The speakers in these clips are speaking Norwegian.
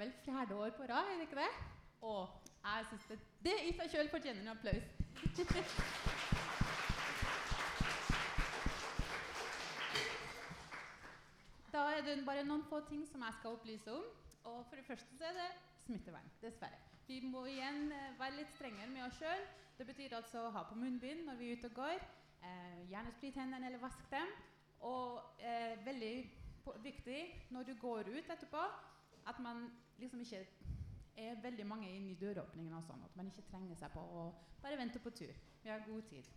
er vel fjerde år på rad, er det ikke det? Og jeg synes det, det i seg selv fortjener en applaus. da er det bare noen få ting som jeg skal opplyse om. Og for det første så er det smittevern, dessverre. Vi må igjen eh, være litt strengere med oss sjøl. Det betyr altså å ha på munnbind når vi er ute og går. Eh, gjerne sprit hendene eller vask dem. Og eh, veldig viktig når du går ut etterpå, at man liksom ikke er veldig mange inne i døråpningen og sånn. At man ikke trenger seg på å bare vente på tur. Vi har god tid.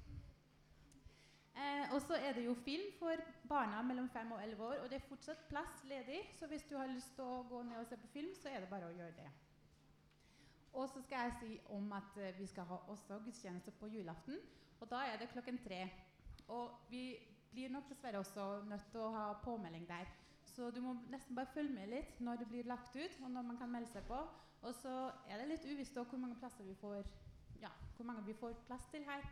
Eh, og så er det jo film for barna mellom 5 og 11 år, og det er fortsatt plass ledig. Så hvis du har lyst til å gå ned og se på film, så er det bare å gjøre det. Og så skal jeg si om at eh, vi skal ha også gudstjeneste på julaften. Og da er det klokken tre. Og vi blir nok dessverre også nødt til å ha påmelding der. Så du må nesten bare følge med litt når det blir lagt ut, og når man kan melde seg på. Og så er det litt uvisst hvor mange plasser vi får, ja, hvor mange vi får plass til her.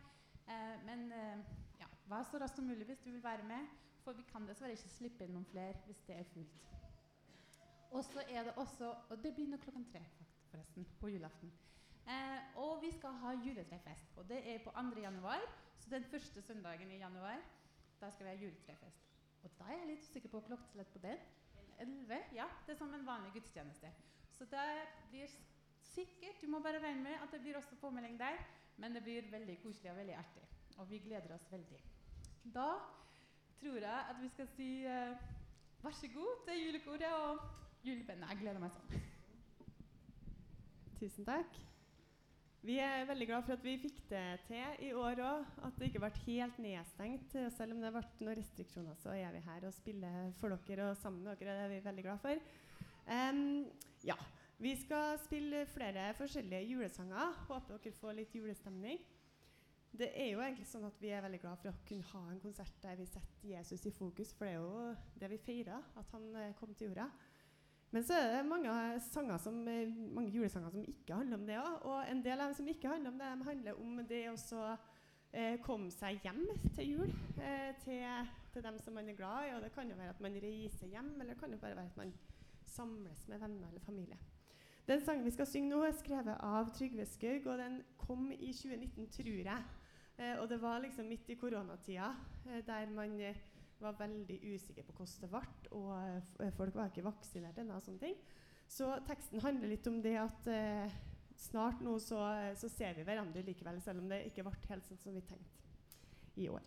Eh, men eh, ja, vær så raskt som mulig hvis du vil være med, for vi kan dessverre ikke slippe inn noen flere hvis det er fullt. Og så er det også Og det begynner klokken tre, forresten, på julaften. Eh, og vi skal ha juletrefest. Og det er på 2. januar, så den første søndagen i januar. Da skal vi ha juletrefest. Og da er jeg litt usikker på klokkeslett på den. 11? Ja, det er som en vanlig gudstjeneste. Så det blir sikkert Du må bare regne med at det blir også påmelding der. Men det blir veldig koselig og veldig artig. Og vi gleder oss veldig. Da tror jeg at vi skal si uh, vær så god til julekoret og julebandet. Jeg gleder meg sånn. Tusen takk. Vi er veldig glad for at vi fikk det til i år òg. At det ikke ble helt nedstengt. Selv om det ble noen restriksjoner, så er vi her og spiller for dere og sammen med dere. Det er vi veldig glad for. Um, ja, vi skal spille flere forskjellige julesanger. Håper dere får litt julestemning. Det er jo egentlig sånn at Vi er veldig glad for å kunne ha en konsert der vi setter Jesus i fokus. For det er jo det vi feirer, at han eh, kom til jorda. Men så er det mange, som, eh, mange julesanger som ikke handler om det òg. Og en del av dem som ikke handler om det, de handler om det å eh, komme seg hjem til jul. Eh, til, til dem som man er glad i. Og det kan jo være at man reiser hjem, eller det kan jo bare være at man samles med venner eller familie. Den sangen vi skal synge nå, er skrevet av Trygve Skaug, og den kom i 2019, tror jeg. Eh, og det var liksom midt i koronatida, eh, der man eh, var veldig usikre på hvordan det ble, og eh, eh, folk var ikke vaksinert ennå. Så teksten handler litt om det at eh, snart nå så, så ser vi hverandre likevel, selv om det ikke ble helt sånn som vi tenkte i år.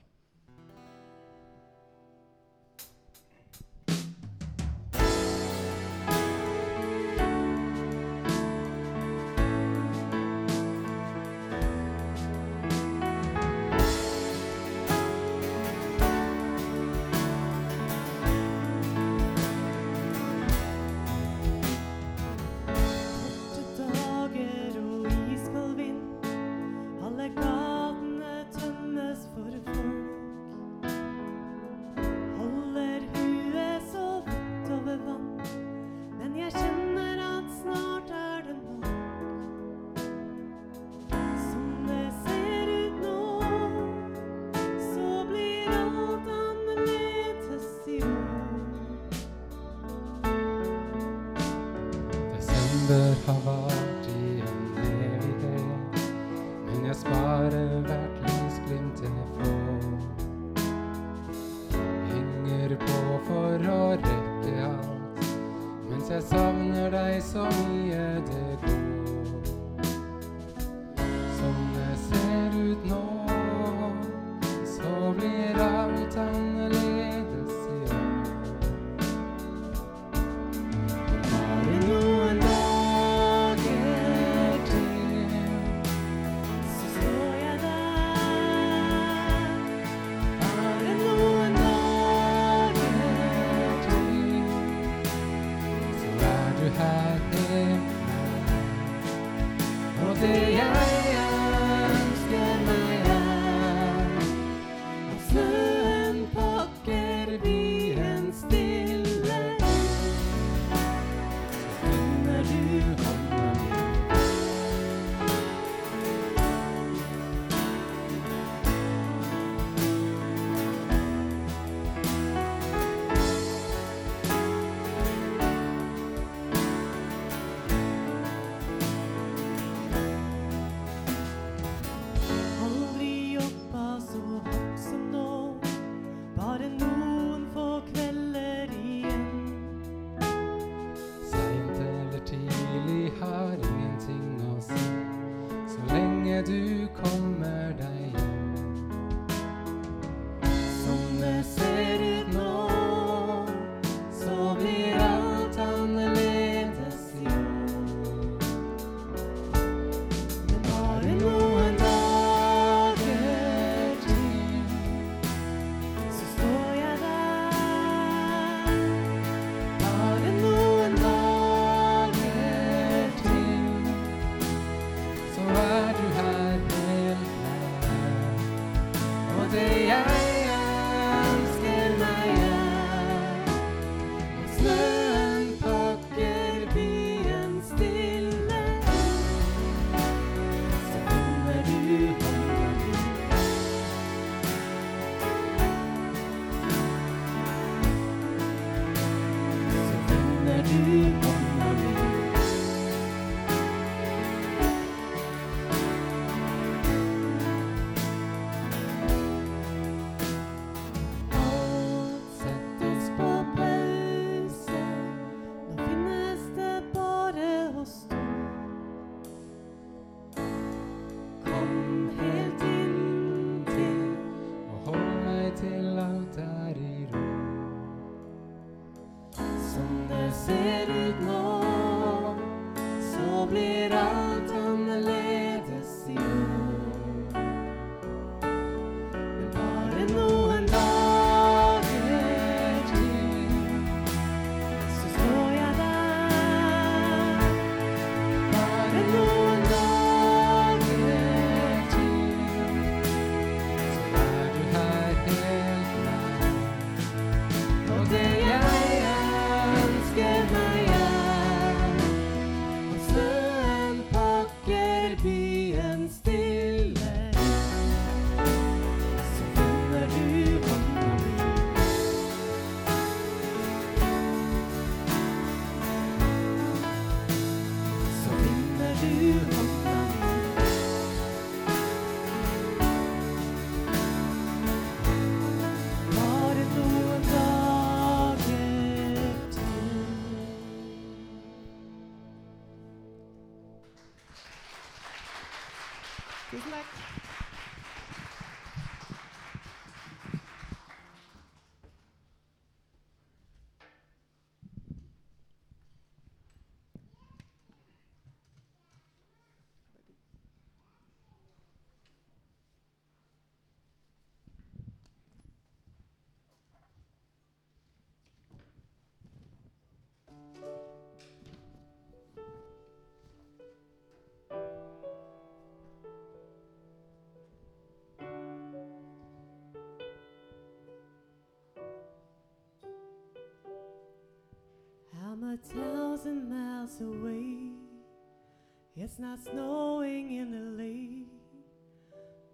It's not snowing in the LA,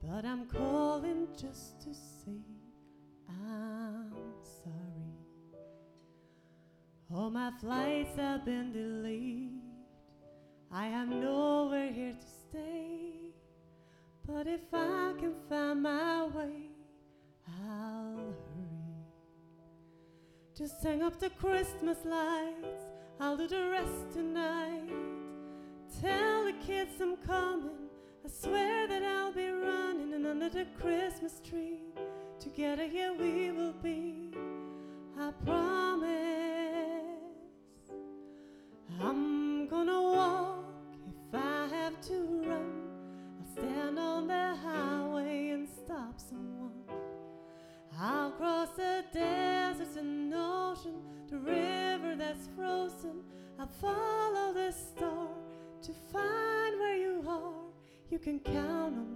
but I'm calling just to say I'm sorry. All my flights have been delayed. I have nowhere here to stay. But if I can find my way, I'll hurry. Just hang up the Christmas lights, I'll do the rest tonight. Tell the kids I'm coming, I swear that I'll be running and under the Christmas tree. Together here we will be, I promise. I'm You can count on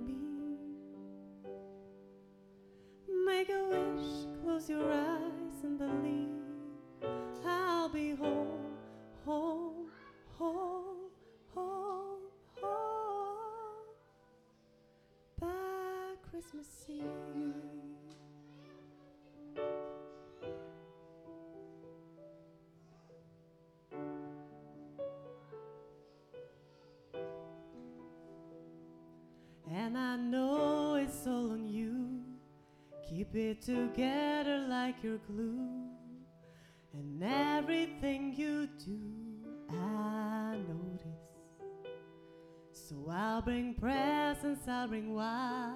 it together like your glue. And everything you do, I notice. So I'll bring presents, I'll bring wine.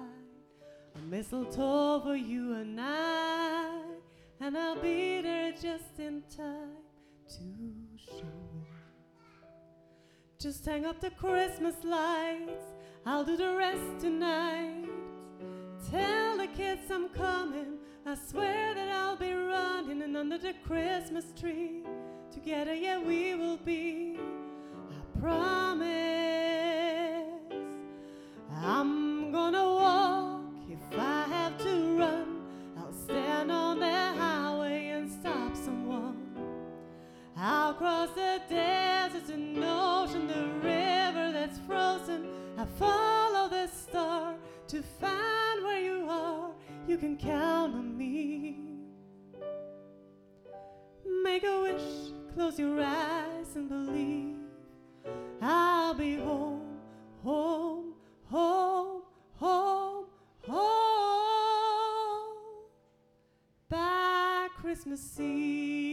A mistletoe for you and I. And I'll be there just in time to show it. Just hang up the Christmas lights. I'll do the rest tonight. Tell the kids I'm coming. I swear that I'll be running and under the Christmas tree. Together, yeah, we will be. I promise. I'm gonna walk if I have to run. I'll stand on the highway and stop someone. I'll cross the deserts close your eyes and believe. I'll be home, home, home, home, home by Christmas Eve.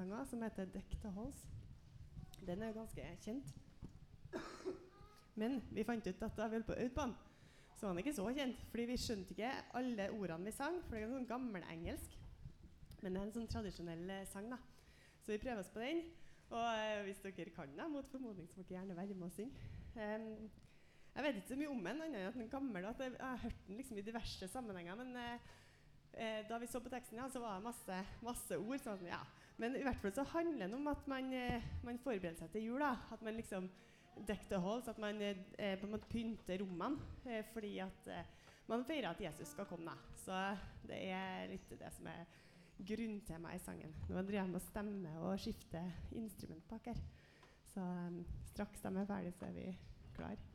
Annen julesang også, som heter 'Dekk til Halls'. Den er jo ganske kjent. Men vi fant ut at da vi holdt på den, så var den ikke så kjent. Fordi vi skjønte ikke alle ordene vi sang, for det er sånn gammelengelsk. Men det er en sånn tradisjonell eh, sang, da. Så vi prøver oss på den. Og eh, hvis dere kan den, mot formodning, så må dere gjerne være med og synge. Um, jeg vet ikke så mye om den, annet enn at den er gammel. At jeg, jeg har hørt den liksom i diverse sammenhenger. Men eh, da vi så på teksten, ja, så var det masse, masse ord. Sånn, ja. Men i hvert fall så handler det om at man, eh, man forbereder seg til jul. At man liksom dekker the halls, at man eh, eh, på en måte pynter rommene. Fordi at man feirer at Jesus skal komme. Da. Så det er litt det som er grunntemaet i sangen. Nå driver jeg med å stemme og skifte instrumentpakker. Så um, straks de er ferdige, så er vi klar.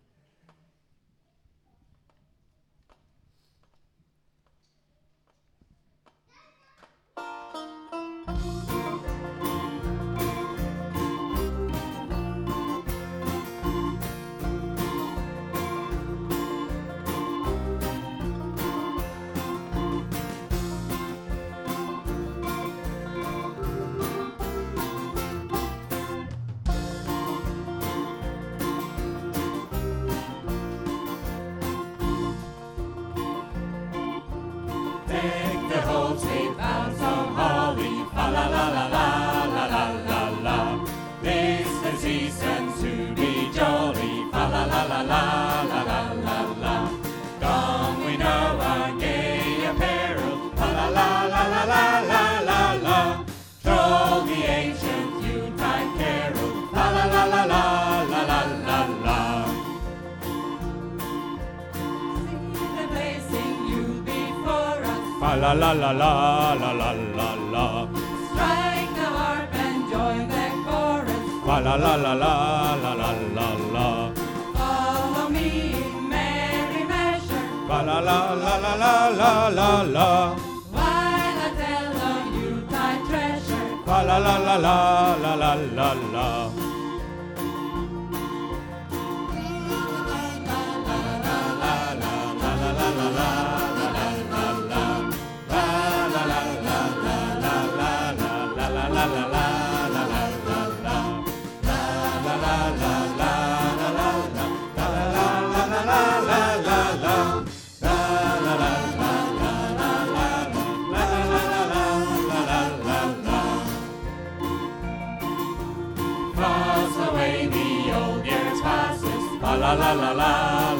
La la la la la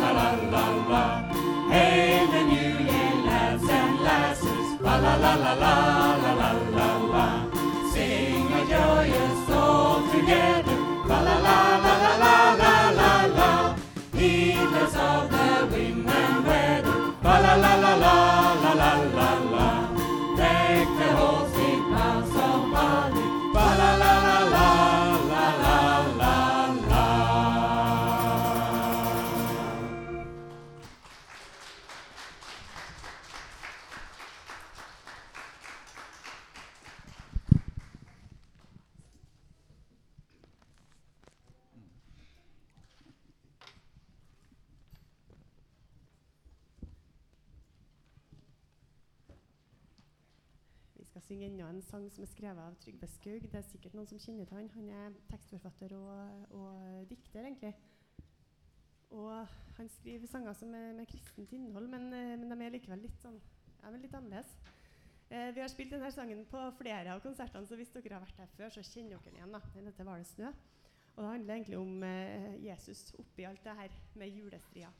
la la la la. Hail the new year, lads and lasses. La la la la la la la la la. Sing a joyous song together. La la la la la la la. sang som er skrevet av Trygve Skaug. Det er sikkert noen som kjenner til han. Han er tekstforfatter og, og dikter, egentlig. Og han skriver sanger som er med kristent innhold, men, eh, men, de er likevel litt sånn ja, litt annerledes. Eh, vi har spilt denne sangen på flere av konsertene, så hvis dere har vært her før, så kjenner dere den igjen. da. Dette var det snø. Og det handler egentlig om eh, Jesus oppi alt det her med julestria.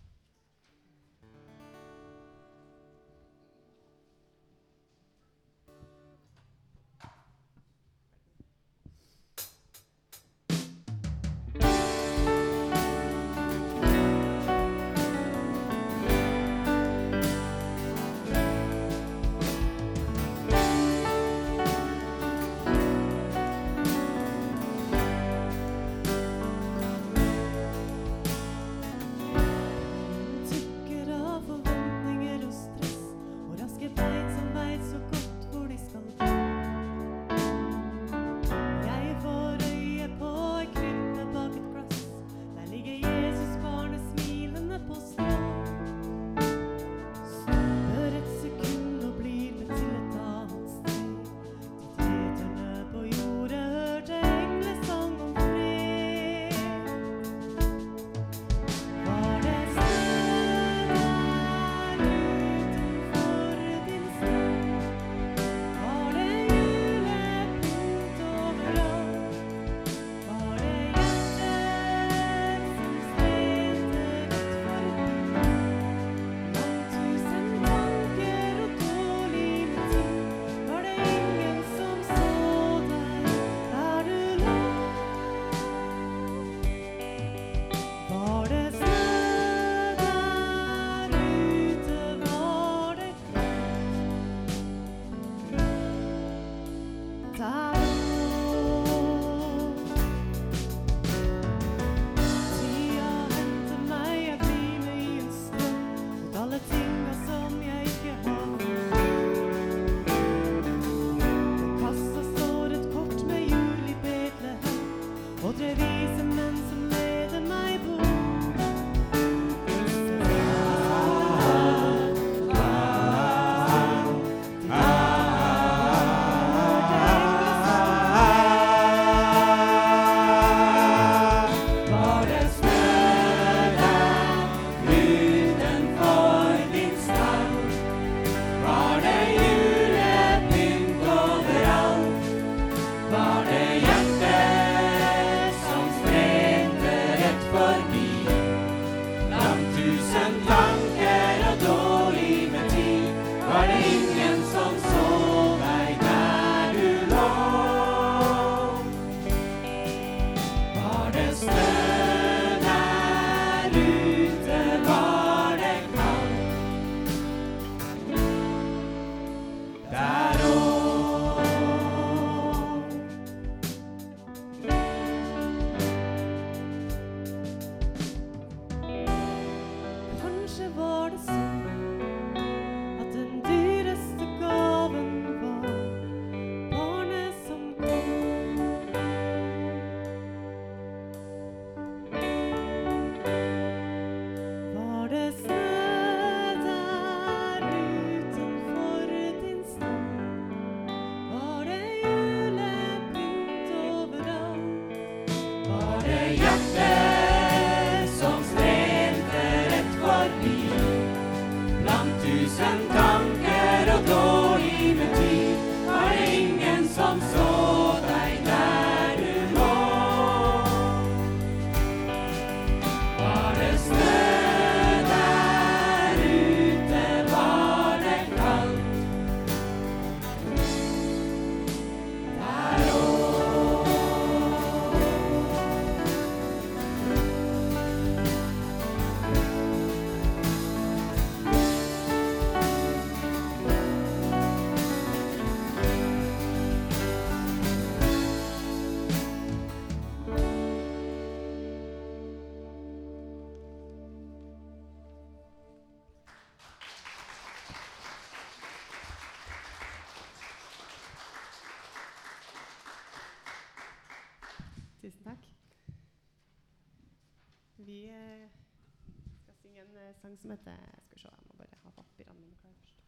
Sang som heter Skal vi se, jeg må bare ha papirene mine klare først.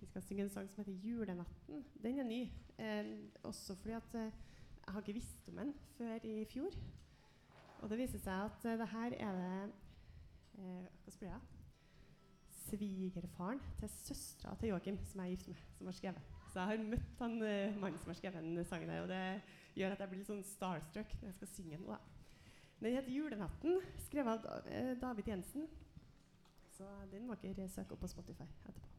Vi skal synge en sang som heter 'Julenatten'. Den er ny. Eh, også fordi at eh, jeg har ikke visst om den før i fjor. Og det viser seg at eh, det her er det eh, Hva spør jeg? Svigerfaren til søstera til Joakim, som jeg er gift med, som har skrevet. Så jeg har møtt han eh, mannen som har skrevet den sangen her, og det gjør at jeg blir litt sånn starstruck når jeg skal synge den. da. Den heter 'Julenatten', skrevet av eh, David Jensen. Så den må dere søke opp på Spotify etterpå.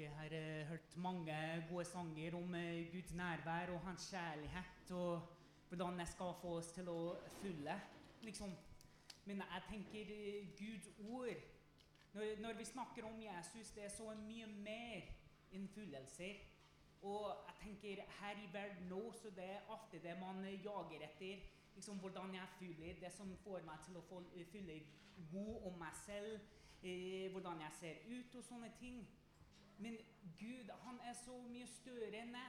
Vi har eh, hørt mange gode sanger om eh, Guds nærvær og hans kjærlighet, og hvordan det skal få oss til å fylle, liksom. Men jeg tenker eh, Guds ord når, når vi snakker om Jesus, det er så mye mer enn fyllelser. Og jeg tenker her i verden nå, så det er ofte det man jager etter. Liksom hvordan jeg fyller, det som får meg til å fylle god om meg selv. Eh, hvordan jeg ser ut og sånne ting. Men Gud, han er så mye større enn det.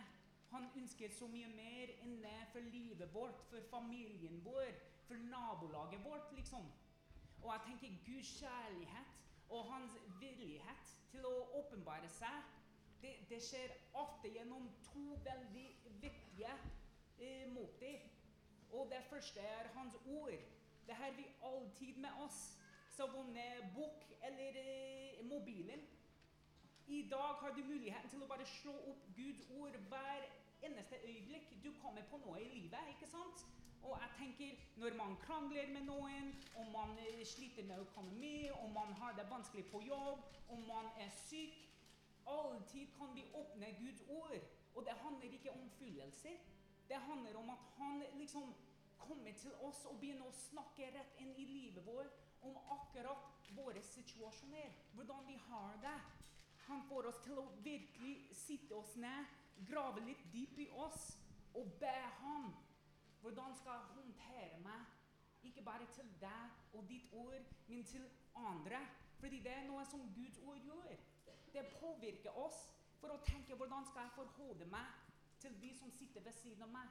Han ønsker så mye mer enn det for livet vårt, for familien vår, for nabolaget vårt, liksom. Og jeg tenker Guds kjærlighet og hans villighet til å åpenbare seg, det, det skjer ofte gjennom to veldig viktige eh, måter. Og det første er hans ord. Det har vi alltid med oss. Som om bok eller eh, mobilen. I dag har du muligheten til å bare slå opp Guds ord hver eneste øyeblikk du kommer på noe i livet. ikke sant? Og jeg tenker, når man krangler med noen, om man eh, sliter med økonomi, om man har det vanskelig på jobb, om man er syk Alltid kan vi åpne Guds ord. Og det handler ikke om fyllelser. Det handler om at han liksom kommer til oss og begynner å snakke rett inn i livet vårt om akkurat våre situasjoner. Hvordan vi har det. Han får oss til å virkelig sitte oss ned, grave litt dypt i oss og be ham hvordan skal jeg håndtere meg? Ikke bare til deg og ditt ord, men til andre. Fordi det er noe som Guds ord gjør. Det påvirker oss for å tenke hvordan skal jeg forholde meg til de som sitter ved siden av meg,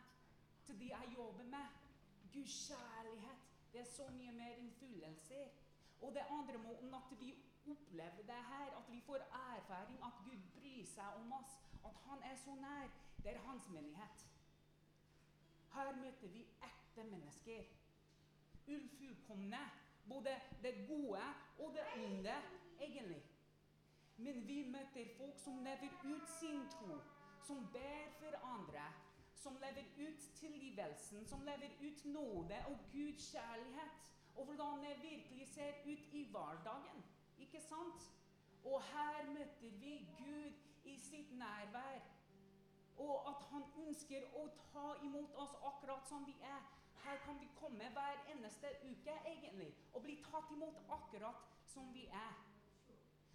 til de jeg jobber med. Guds kjærlighet, det er så mye mer enn følelser. Og det andre måten at vi opplever det her, at vi får erfaring at Gud bryr seg om oss, at han er så nær, det er hans menighet. Her møter vi ekte mennesker. Ufullkomne. Både det gode og det onde, egentlig. Men vi møter folk som lever ut sin tro, som ber for andre, som lever ut tilgivelsen, som lever ut nåde og Guds kjærlighet. Og hvordan det virkelig ser ut i hverdagen. Ikke sant? Og her møter vi Gud i sitt nærvær. Og at han ønsker å ta imot oss akkurat som vi er. Her kan vi komme hver eneste uke egentlig og bli tatt imot akkurat som vi er.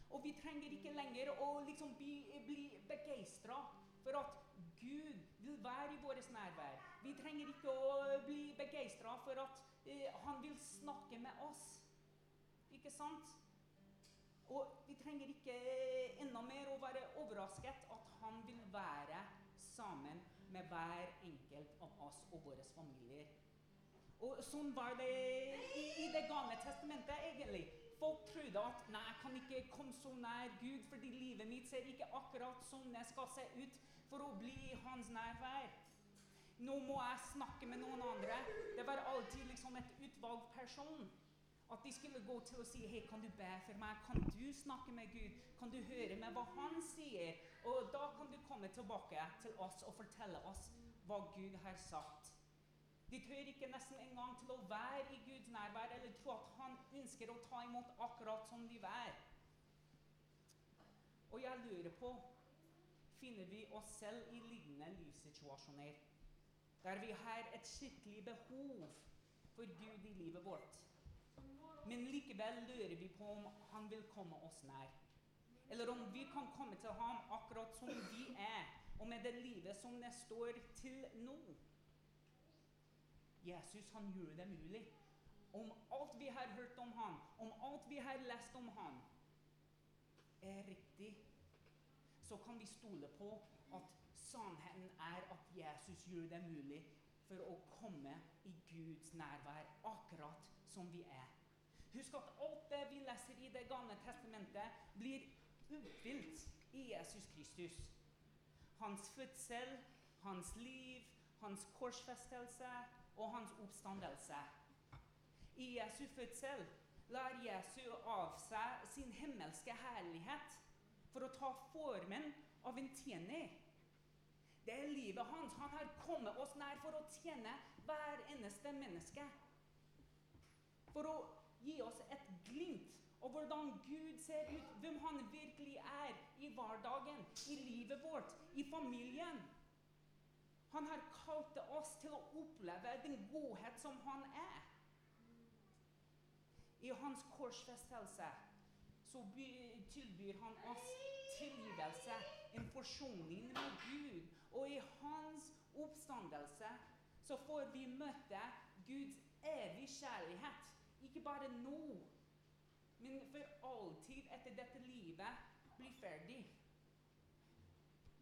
Og vi trenger ikke lenger å liksom bli, bli begeistra for at Gud vil være i vårt nærvær. Vi trenger ikke å bli begeistra for at eh, han vil snakke med oss. Ikke sant? Og vi trenger ikke enda mer å være overrasket at han vil være sammen med hver enkelt av oss og våre familier. Og sånn var det i, i Det gamle testamentet, egentlig. Folk trodde at nei, jeg kan ikke komme så nær Gud, fordi livet mitt ser ikke akkurat sånn det skal se ut for å bli hans nærvær. Nå må jeg snakke med noen andre. Det var alltid liksom et utvalgt person. At de skulle gå til og si hei, kan du be for meg? Kan du snakke med Gud? Kan du høre med hva han sier? Og da kan du komme tilbake til oss og fortelle oss hva Gud har sagt. De tør ikke nesten engang til å være i Guds nærvær eller tro at han ønsker å ta imot akkurat som de er. Og jeg lurer på finner vi oss selv i lignende livssituasjoner der vi har et skikkelig behov for Gud i livet vårt. Men likevel lurer vi på om han vil komme oss nær. Eller om vi kan komme til ham akkurat som vi er, og med det livet som det står til nå. Jesus han gjør det mulig. Om alt vi har hørt om ham, om alt vi har lest om ham, er riktig, så kan vi stole på at sannheten er at Jesus gjør det mulig for å komme i Guds nærvær akkurat som vi er. Husk at alt det vi leser i Det gamle testamentet, blir oppfylt i Jesus Kristus. Hans fødsel, hans liv, hans korsfestelse og hans oppstandelse. I Jesu fødsel lar Jesu av seg sin himmelske herlighet for å ta formen av en tjener. Det er livet hans. Han har kommet oss nær for å tjene hver eneste menneske. For å gi oss et glimt Og hvordan Gud ser ut, hvem han virkelig er i hverdagen, i livet vårt, i familien. Han har kalt oss til å oppleve den godhet som han er. I hans korsfestelse så tilbyr han oss tilgivelse, en forsoning med Gud. Og i hans oppstandelse så får vi møte Guds evige kjærlighet. Ikke bare nå, men for alltid etter dette livet blir ferdig.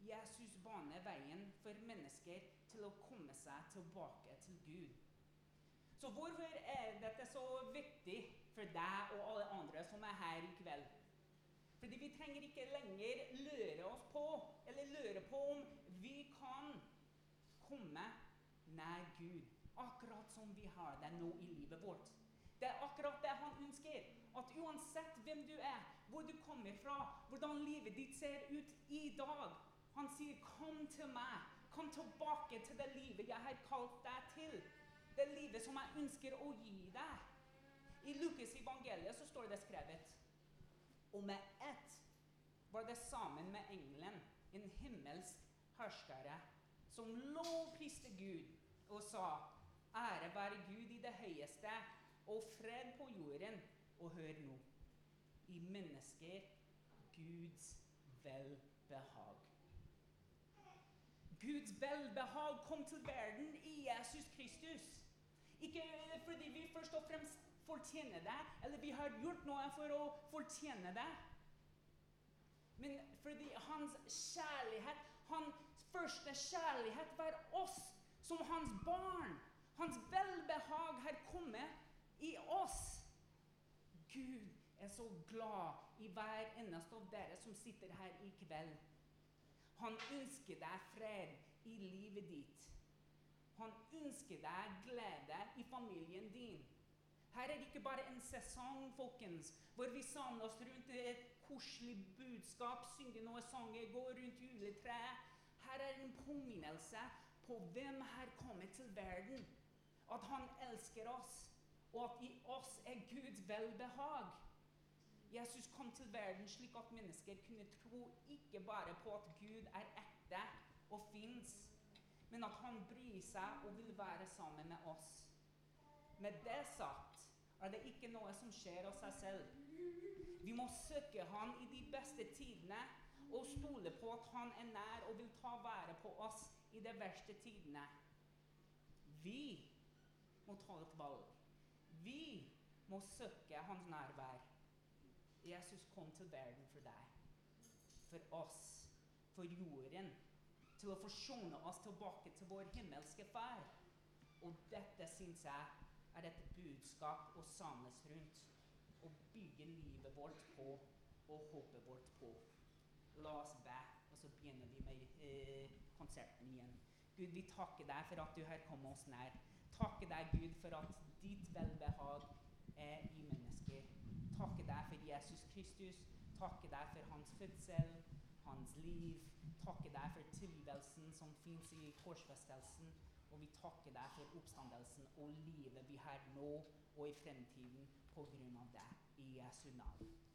Jesus baner veien for mennesker til å komme seg tilbake til Gud. Så hvorfor er dette så viktig for deg og alle andre som er her i kveld? Fordi vi trenger ikke lenger lure oss på, eller lure på om vi kan komme nær Gud. Akkurat som vi har det nå i livet vårt. Det er akkurat det han ønsker. At uansett hvem du er, hvor du kommer fra, hvordan livet ditt ser ut i dag Han sier 'kom til meg'. Kom tilbake til det livet jeg har kalt deg til. Det livet som jeg ønsker å gi deg. I Lukas evangeliet så står det skrevet Og med ett var det sammen med engelen en himmelsk herskere som lovpriste Gud og sa Ære være Gud i det høyeste og fred på jorden. Og hør nå i mennesker Guds velbehag. Guds velbehag kom til verden i Jesus Kristus. Ikke fordi vi først og fremst fortjener det, eller vi har gjort noe for å fortjene det. Men fordi hans kjærlighet, hans første kjærlighet, var oss som hans barn. Hans velbehag har kommet i oss. Gud er så glad i hver eneste av dere som sitter her i kveld. Han ønsker deg fred i livet ditt. Han ønsker deg glede i familien din. Her er det ikke bare en sesong, folkens, hvor vi samler oss rundt et koselig budskap, synger noen sanger, går rundt juletreet. Her er en påminnelse på hvem her kommer til verden. At han elsker oss, og at i oss er Guds velbehag. Jesus kom til verden slik at mennesker kunne tro ikke bare på at Gud er ekte og fins, men at han bryr seg og vil være sammen med oss. Med det sagt er det ikke noe som skjer av seg selv. Vi må søke Han i de beste tidene og stole på at Han er nær og vil ta vare på oss i de verste tidene. Vi må ta et valg. Vi må søke Hans nærvær. Jesus kom til verden for deg, for oss, for jorden, til å forsone oss tilbake til vår himmelske Far. Og dette syns jeg er et budskap å samles rundt og bygge livet vårt på og håpet vårt på. La oss be, og så begynner vi med eh, konserten igjen. Gud, vi takker deg for at du har kommet oss nær. Takker deg, Gud, for at ditt velbehag er i mennesker. Takke deg for Jesus Kristus. Takke deg for hans fødsel, hans liv. Takke deg for tilgivelsen som fins i korsfestelsen. Og vi takker deg for oppstandelsen og livet vi har nå og i fremtiden av det. I Jesu navn.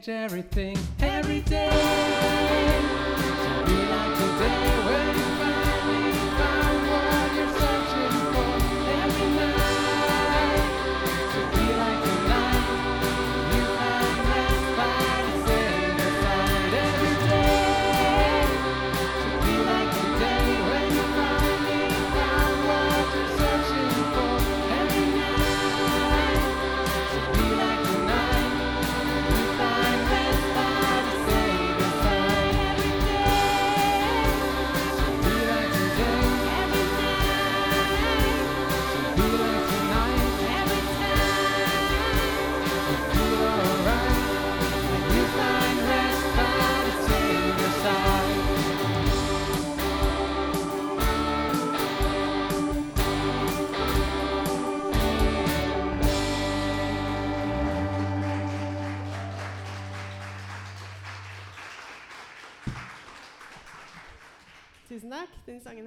Change everything every day.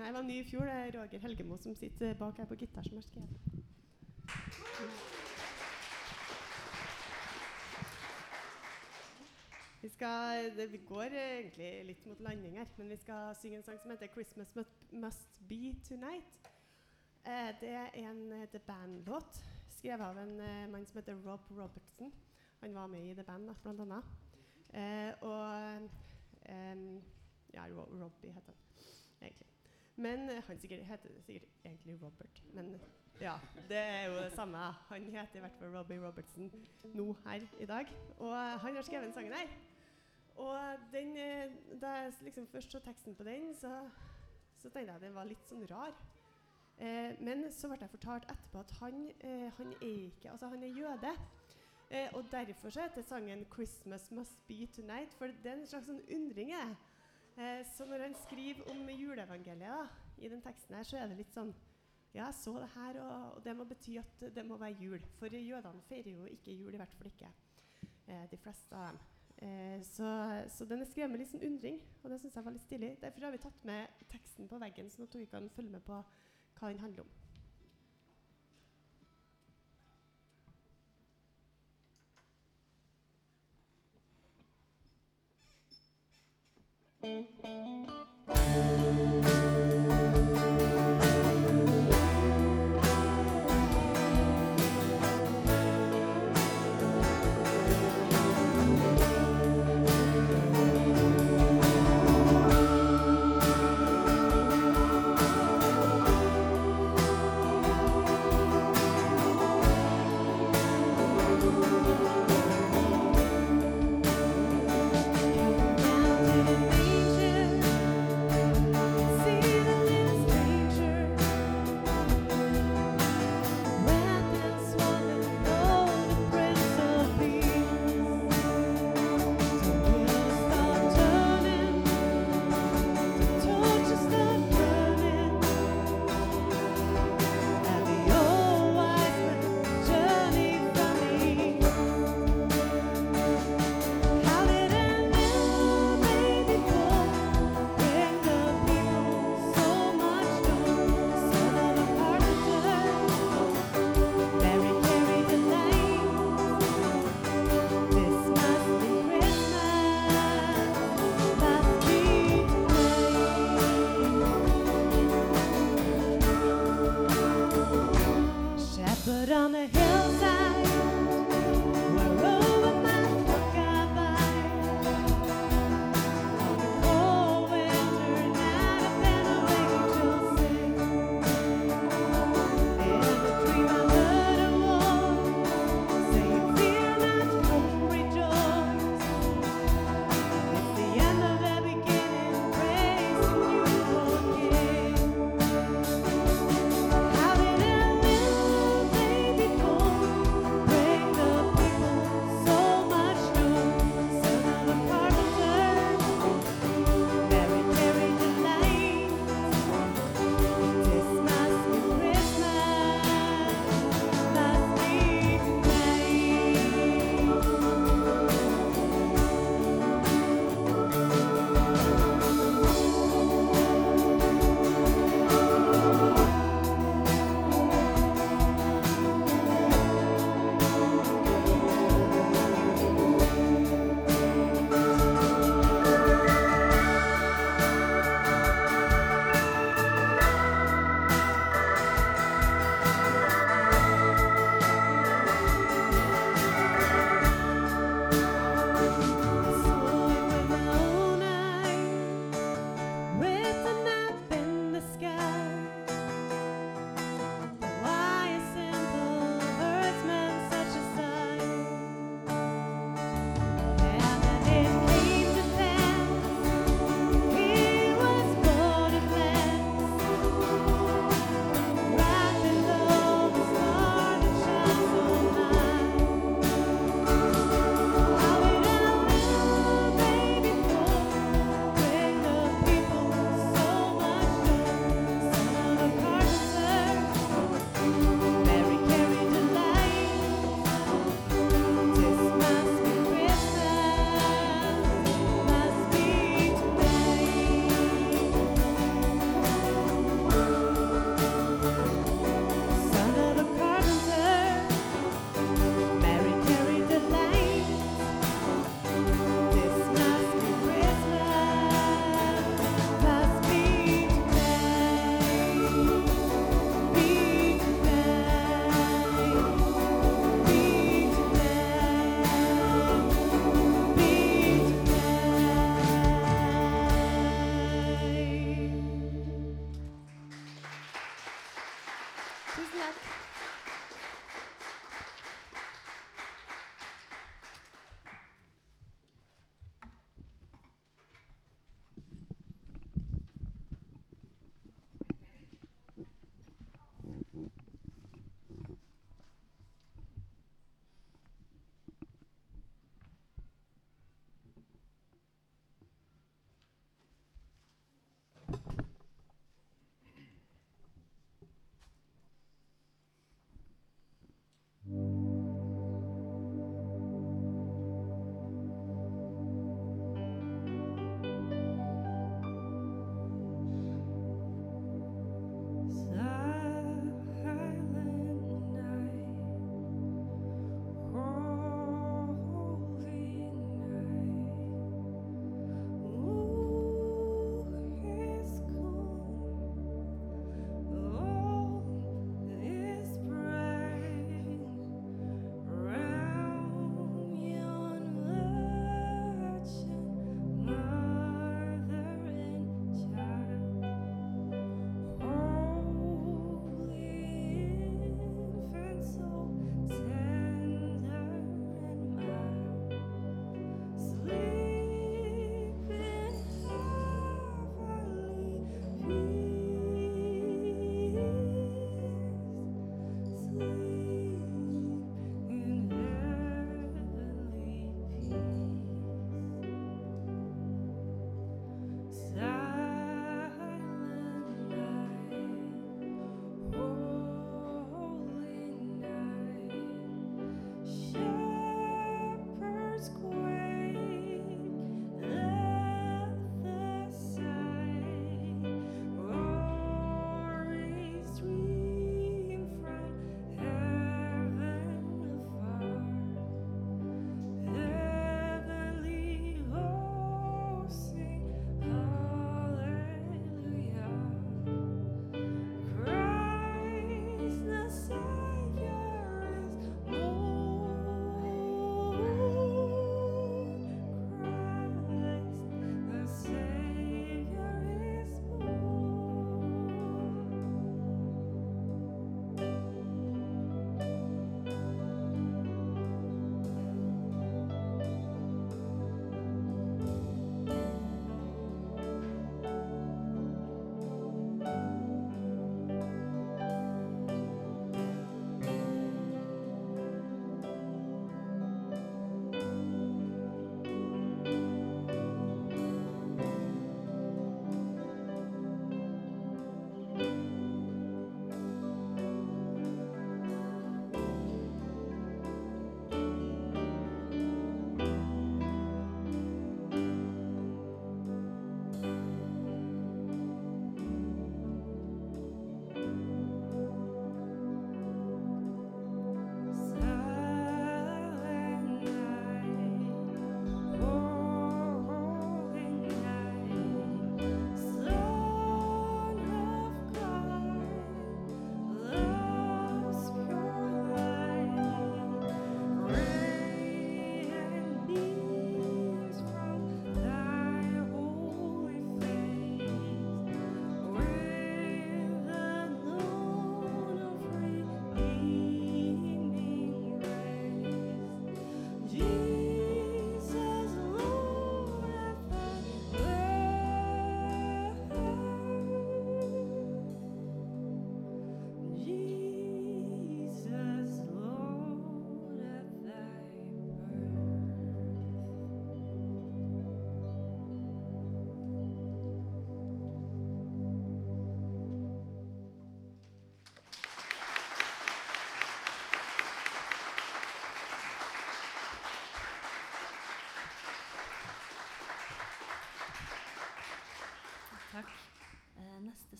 Her var ny i fjor. Det er Roger Helgemo som sitter bak her på gitar, som har skrevet. Vi, skal, det, går egentlig litt mot landing her, men vi skal synge en sang som heter 'Christmas Must, Be Tonight'. Eh, det er en eh, The Band-låt skrevet av en eh, mann som heter Rob Robertson. Han var med i The Band, da, blant annet. Eh, em, Ja, Ro Robbie heter han egentlig. Men eh, han sikkert, heter sikkert egentlig Robert. Men ja, det er jo det samme. Han heter i hvert fall Robbie Robertson nå her i dag. Og eh, han har skrevet den sangen her. Og den, eh, da jeg liksom først så teksten på den, så, så tenkte jeg at den var litt sånn rar. Eh, men så ble jeg fortalt etterpå at han, eh, han er ikke Altså, han er jøde. Eh, og derfor så heter sangen 'Christmas Must Be Tonight'. For det er en slags sånn undring Er. Eh, så når han skriver om juleevangeliet da, i den teksten her, så er det litt sånn Ja, så det her, og, og det må bety at det må være jul. For jødene feirer jo ikke jul, i hvert fall ikke eh, de fleste av dem. Eh, så, så den er skrevet med litt sånn undring, og det syns jeg var litt stilig. Derfor har vi tatt med teksten på veggen, sånn at dere kan følge med på hva den handler om. Mm-hmm.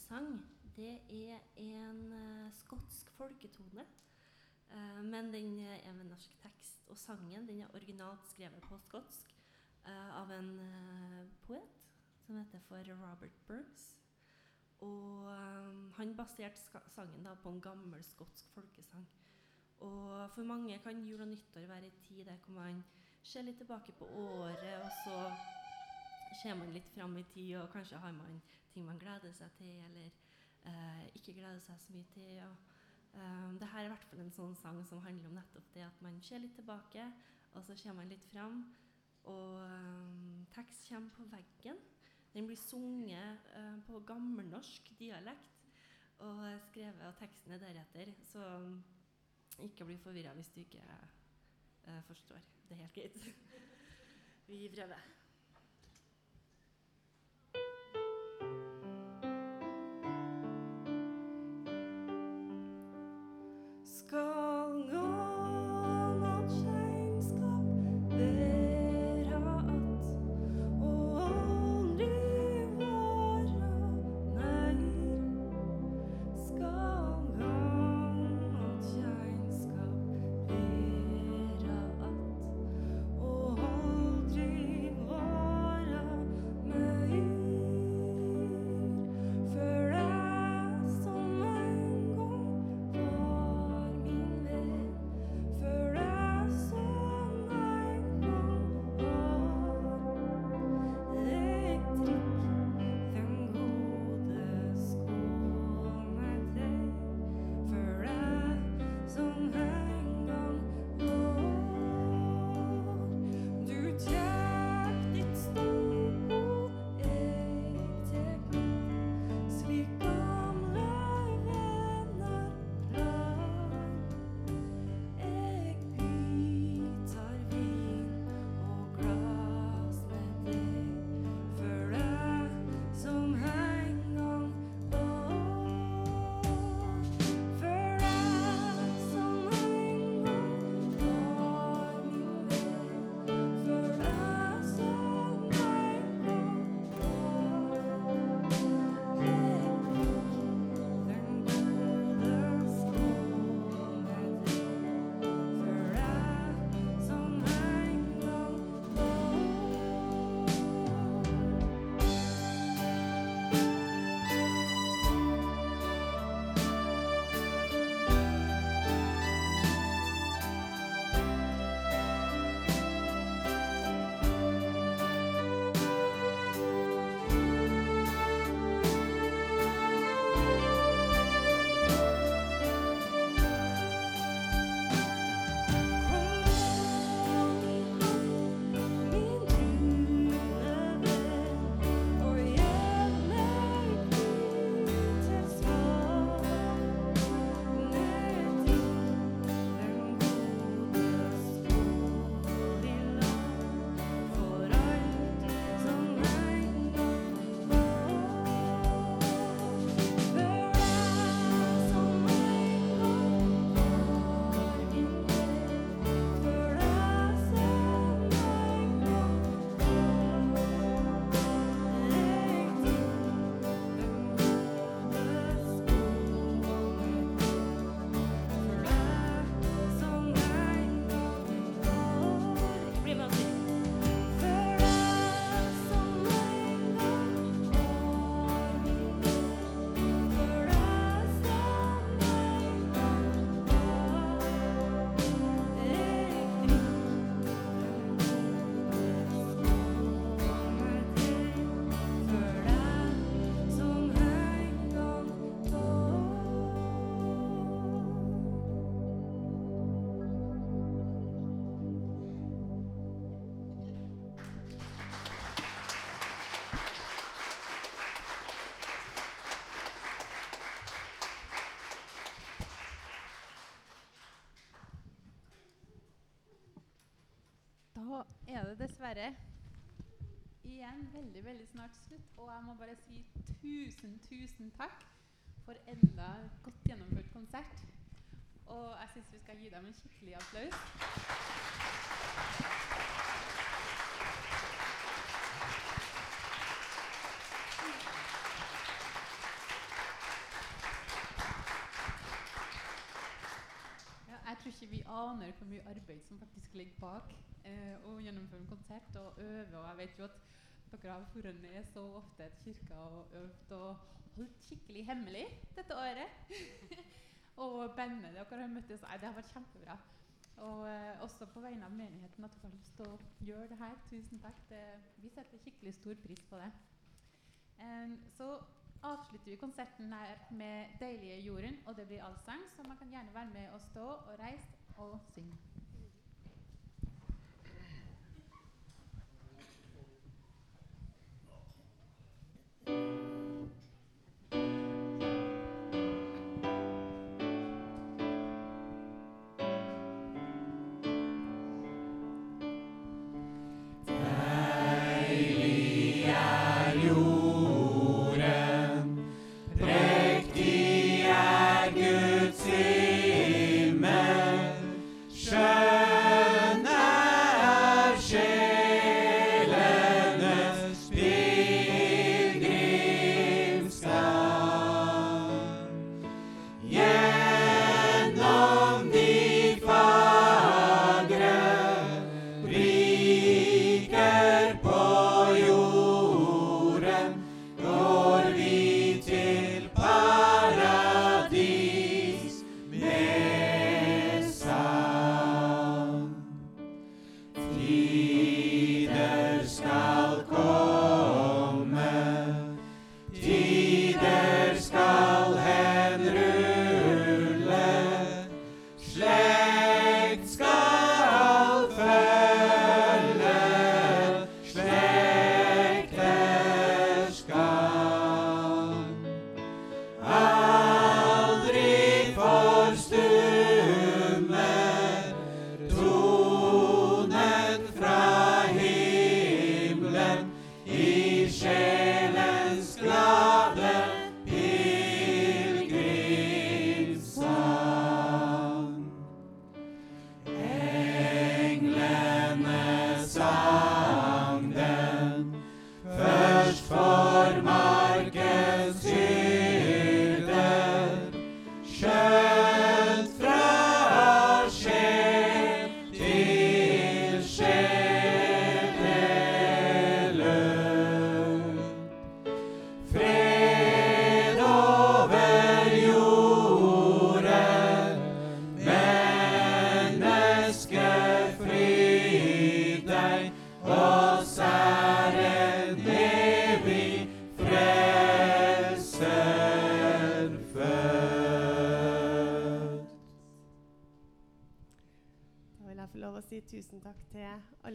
Eh, sang det er en eh, skotsk folketone. Eh, men den er med norsk tekst. Og sangen den er originalt skrevet på skotsk eh, av en poet som heter for Robert Burns. Og han baserte sangen da på en gammel skotsk folkesang. Og for mange kan jul og nyttår være en tid der man ser litt tilbake på året, og så ser man litt fram i tid, og kanskje har man ting man gleder seg til, eller eh, ikke gleder seg så mye til. Og, eh, det her er i hvert fall en sånn sang som handler om nettopp det at man ser litt tilbake, og så kommer man litt fram. Og eh, tekst kommer på veggen. Den blir sunget eh, på gammelnorsk dialekt og skrevet, og teksten er deretter. Så um, ikke bli forvirra hvis du ikke eh, forstår. Det er helt greit. Vi prøver. Er det dessverre igjen veldig veldig snart slutt. Og jeg må bare si tusen, tusen takk for enda godt gjennomført konsert. Og jeg syns vi skal gi dem en skikkelig applaus. Ikke vi aner hvor mye arbeid som faktisk ligger bak eh, å gjennomføre en konsert og øve. Og jeg vet jo at dere har vært med så ofte til kirka og øvd og holdt skikkelig hemmelig dette året. og bandet dere har møttes Nei, det har vært kjempebra. Og eh, også på vegne av menigheten at dere har lyst til å gjøre det her. Tusen takk. Det, vi setter skikkelig stor pris på det. Um, så avslutter vi konserten her med 'Deilige jorden', og det blir allsang, så man kan gjerne være med og stå og reise og synge. Deilig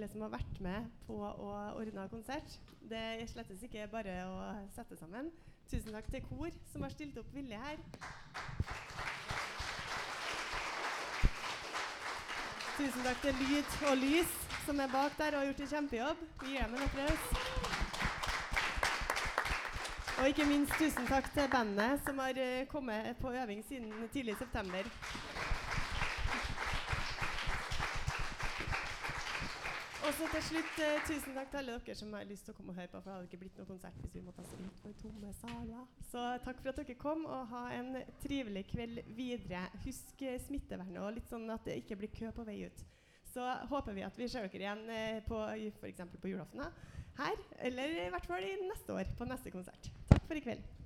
alle som har vært med på å ordne konsert. Det er slettes ikke bare å sette sammen. Tusen takk til kor som har stilt opp villig her. Tusen takk til Lyd og Lys som er bak der og har gjort en kjempejobb. Vi gir dem en applaus. Og ikke minst tusen takk til bandet som har eh, kommet på øving siden tidlig i september. Og så til slutt, eh, tusen takk til alle dere som har lyst til å komme og høre på, for det hadde ikke blitt noe konsert hvis vi måtte ha spilt for tomme saler. Så takk for at dere kom, og ha en trivelig kveld videre. Husk eh, smittevernet, og litt sånn at det ikke blir kø på vei ut. Så håper vi at vi ser dere igjen eh, på f.eks. på julaften her, eller i hvert fall i neste år på neste konsert. Takk for i kveld.